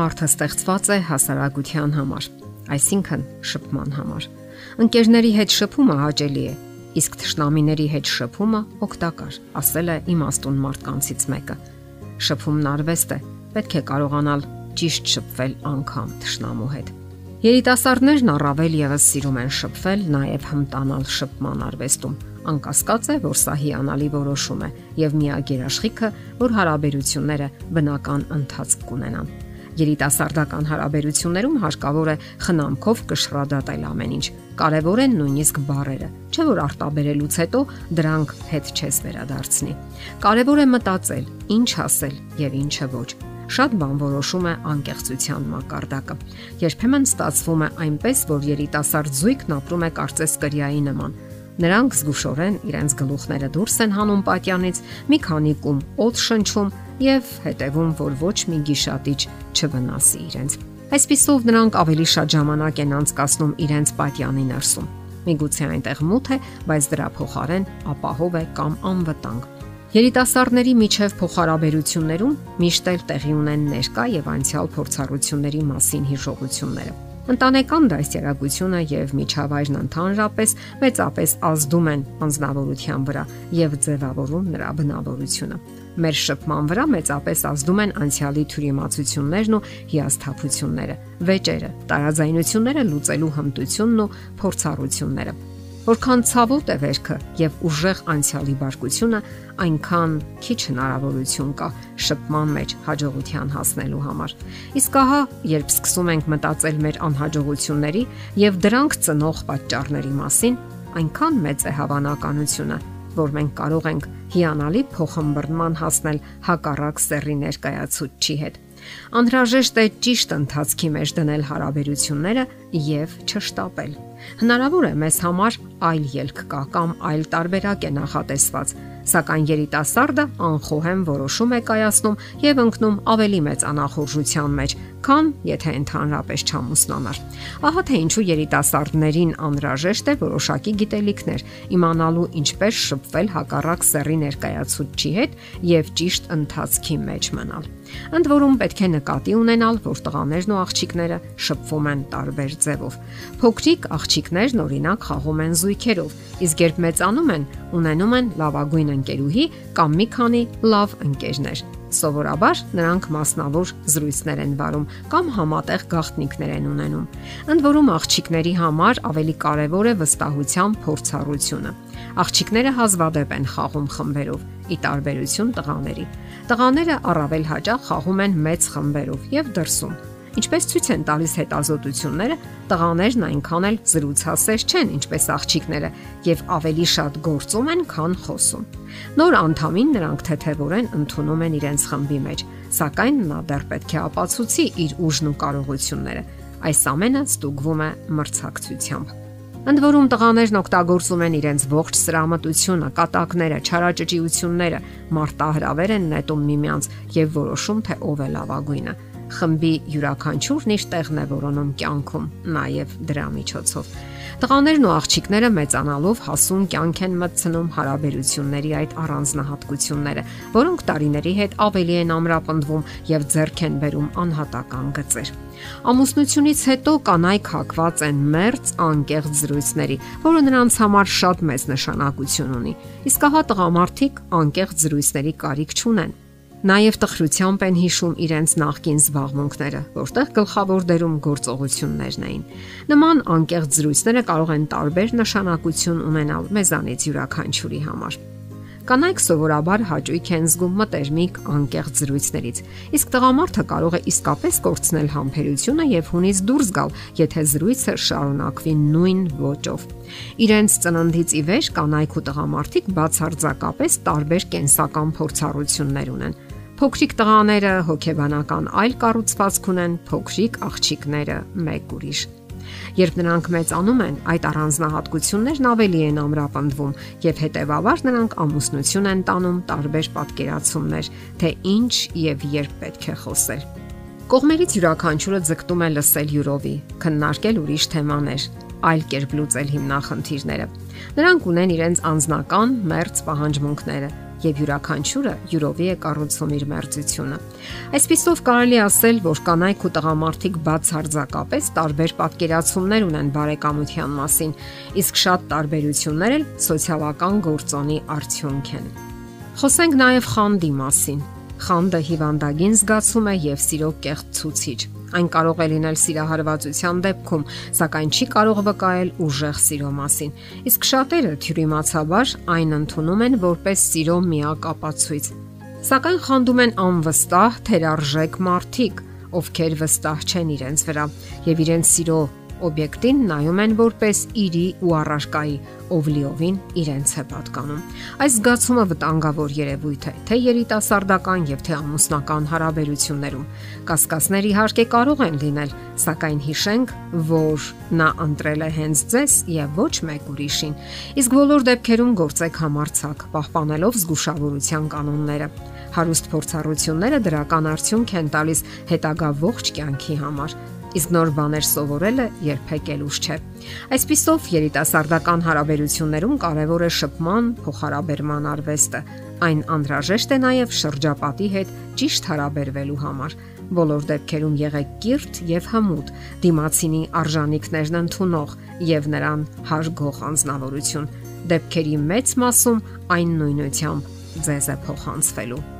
Մարդը ստեղծված է հասարակության համար, այսինքն շփման համար։ Ընկերների հետ շփումը հաճելի է, իսկ թշնամիների հետ շփումը օգտակար, ասել է իմաստուն մարդկանցից մեկը։ Շփումն արվեստ է, պետք է կարողանալ ճիշտ շփվել անգամ թշնամու հետ։ Երիտասարդներն առավել եւս սիրում են շփվել, նաև հմտանալ շփման արվեստում անկասկած է, որ սա հիանալի որոշում է եւ միակ երաշխիքը, որ հարաբերությունները բնական ընթացք կունենան։ Երիտասարդական հարաբերություններում հարկավոր է խնամքով կշռադատել ամեն ինչ։ Կարևոր են նույնիսկ բարերը, չէ՞ որ արտաբերելուց հետո դրանք հետ չես վերադարձնի։ Կարևոր է մտածել, ինչ ասել եւ ինչը ոչ շատ բան որոշում է անկեղծության մակարդակը։ Երբեմն ստացվում է այնպես, որ երիտասարդ զույգն ապրում է կարծես կրիայի նման, Նրանք զգուշորեն իրենց գլուխները դուրս են հանում պատյանից, մի քանի կում օդ շնչում եւ հետևում, որ ոչ մի գիշատիչ չվնասի իրենց։ Այսպիսով նրանք ավելի շատ ժամանակ են անցկасնում իրենց պատյանի ներսում։ Միգուցե այնտեղ մութ է, բայց դրա փոխարեն ապահով է կամ անվտանգ։ Երիտասարդների միջև փոխհարաբերություններում միշտ էլ տեղի ունեն ներկա եւ անցյալ փորձառությունների մասին հիշողությունները։ Ընտանեկան դասերակցությունը եւ միջավայրն ընդհանրապես մեծապես ազդում են անznավորության վրա եւ ձևավորում նրա բնավորությունը։ Մեր շփման վրա մեծապես ազդում են անցյալի թյուրիմացություններն ու հիասթափությունները, վեճերը, տարաձայնությունները լուծելու հմտությունն ու փորձառությունները։ Որքան ցավոտ է վերքը եւ ուժեղ անցյալի բարկությունը, այնքան քիչ հնարավորություն կա շփման մեջ հաջողության հասնելու համար։ Իսկ ահա, երբ սկսում ենք մտածել մեր անհաջողությունների եւ դրանք ծնող պատճառների մասին, այնքան մեծ է հավանականությունը, որ մենք կարող ենք հիանալի փոխհմբռնման հասնել հակառակ սեռի ներկայացուցչի հետ։ Անհրաժեշտ է ճիշտ ընթացքի մեջ դնել հարաբերությունները եւ չշտապել։ Հնարավոր է մեզ համար այլ ելք կա կամ այլ տարբերակ է նախատեսված, սակայն երիտասարդը անխոհեմ որոշում է կայացնում եւ ընկնում ավելի մեծ անախորժության մեջ, քան եթե ընդհանրապես չամուսնանար։ Ահա թե ինչու երիտասարդներին անհրաժեշտ է որոշակի գիտելիքներ, իմանալու ինչպես շփվել հակառակ սեռի ներկայացուցչի հետ եւ ճիշտ ընթացքի մեջ մնալ։ Ընդ որում պետք է նկատի ունենալ, որ տղաներն ու աղջիկները շփվում են տարբեր ձևով։ Փոքրիկ աղջիկներն օրինակ խաղում են զույգերով, իսկ երբ մեծանում են, ունենում են լավագույն ընկերուհի կամ մի քանի լավ ընկերներ։ Սովորաբար նրանք մասնավոր զրույցներ են վարում կամ համատեղ գաղտնիքներ են ունենում։ Ընդ որում աղջիկների համար ավելի կարևոր է վստահության փորձառությունը։ Աղջիկները հազվադեպ են խաղում խմբերով՝ ի տարբերություն տղաների։ Տղաները առավել հաճախ խաղում են մեծ խմբերով եւ դրսում։ Ինչպես ցույց են տալիս հետազոտությունները, տղաներն այնքան էլ զրուցասեր չեն, ինչպես աղջիկները, եւ ավելի շատ գործում են, քան խոսում։ Նոր անդամին նրանք թեթևորեն ընդունում են իրենց խմբի մեջ, սակայն նա դեռ պետք է ապացուցի իր ուժն ու կարողությունները։ Այս ամենը ստուգվում է մրցակցությամբ։ Ընդ որում տղաներն օգտագործում են իրենց ողջ սրամտությունը, կատակները, չարաճճիությունները, մարտահրավեր են նետում միմյանց եւ որոշում թե ով է լավագույնը։ Խմբի յուրաքանչյուրն իր տեղն է որոնում կյանքում, նաև դրա միջոցով։ Տղաներն ու աղջիկները մեծանալով հասուն կյանք են մտցնում հարաբերությունների այդ առանձնահատկությունները, որոնք տարիների հետ ավելի են ամրապնդվում եւ ձեռք են բերում անհատական գծեր։ Ամուսնությունից հետո կանայք հակված են մերց անկեղծ զրույցների, որը նրանց համար շատ մեծ նշանակություն ունի։ Իսկ ահա տղամարդիկ անկեղծ զրույցների կարիք չունեն Նաև տխրությամբ են հիշում իրենց նախկին զբաղմունքները, որտեղ գլխավոր դերում գործողություններն էին։ Նման անկեղծ զրույցները կարող են տարբեր նշանակություն ունենալ մեզանից յուրաքանչյուրի համար։ Կանայք սովորաբար հաճույք են զգում մտերմիկ անկեղծ զրույցներից, իսկ տղամարդը կարող է իսկապես կորցնել համբերությունը եւ հունից դուրս գալ, եթե զրույցը շարունակվի նույն ոճով։ Իրենց ծննդից ի վեր կանայք ու տղամարդիկ բացարձակապես տարբեր կենսական փորձառություններ ունեն Փոքրիկ տղաները հոգեբանական այլ կառուցվածք ունեն, փոքրիկ աղջիկները մեկ ուրիշ։ Երբ նրանք մեծանում են, այդ առանձնահատկություններն ավելի են ամրապնդվում եւ հետեւաբար նրանք ամուսնություն են տանում տարբեր պատկերացումներ, թե ինչ եւ երբ պետք է խոսել։ Կողմերից յուրաքանչյուրը ձգտում է լսել յուրովի, քննարկել ուրիշ թեմաներ, այլ կերպ լուծել հիմնախնդիրները։ Նրանք ունեն իրենց անձնական մերձ պահանջմունքները, եւ յուրաքանչյուրը յուրովի է կառուցում իր մերձությունը։ Այսպիսով կարելի ասել, որ կանայք ու տղամարդիկ բացարձակապես տարբեր պատկերացումներ ունեն բարեկամության մասին, իսկ շատ տարբերություններ էլ սոցիալական գործոնի արդյունք են։ Խոսենք նաև խանդի մասին։ Խանդը հիվանդագին զգացում է եւ սիրո կեղծ ցուցիչ։ Այն կարող է լինել սիրահարվածության դեպքում, սակայն չի կարող վկայել ուժեղ սիրո մասին։ Իսկ շատերը թյուրիմացաբար այն ընդունում են որպես սիրո միակ ապացույց։ Սակայն խանդում են անվստահ, թերարժեք մարդիկ, ովքեր վստահ չեն իրենց վրա եւ իրենց սիրո օբյեկտին նայում են որպես իրի ու առարկայի, ով լիովին իրենց է պատկանում։ Այս զգացումը վտանգավոր երևույթ է, թե երիտասարդական եւ թե ամուսնական հարաբերություններում։ Կասկածներ իհարկե կարող են լինել, սակայն հիշենք, որ նա ընտրել է հենց ձեզ եւ ոչ մեկ ուրիշին։ Իսկ բոլոր դեպքերում գործեք համարցակ, պահպանելով զգուշավորության կանոնները։ Հարուստ փորձառությունները դրական արդյունք են տալիս հետագա ողջ կյանքի համար իսկ նոր բաներ սովորելը երբեք էլ ուշ չէ։ Այսպիսով երիտասարդական հարաբերություններում կարևոր է շփման, փոխհարաբերման արվեստը։ Այն անհրաժեշտ է նաև շրջապատի հետ ճիշտ հարաբերվելու համար։ Բոլոր դեպքերում եղեք կիրթ եւ հմուտ, դիմացինի արժանինքներն ընդունող եւ նրան հարգող անznավորություն։ Դեպքերի մեծ մասում այն նույնությամբ ձեզ է փոխանցվելու։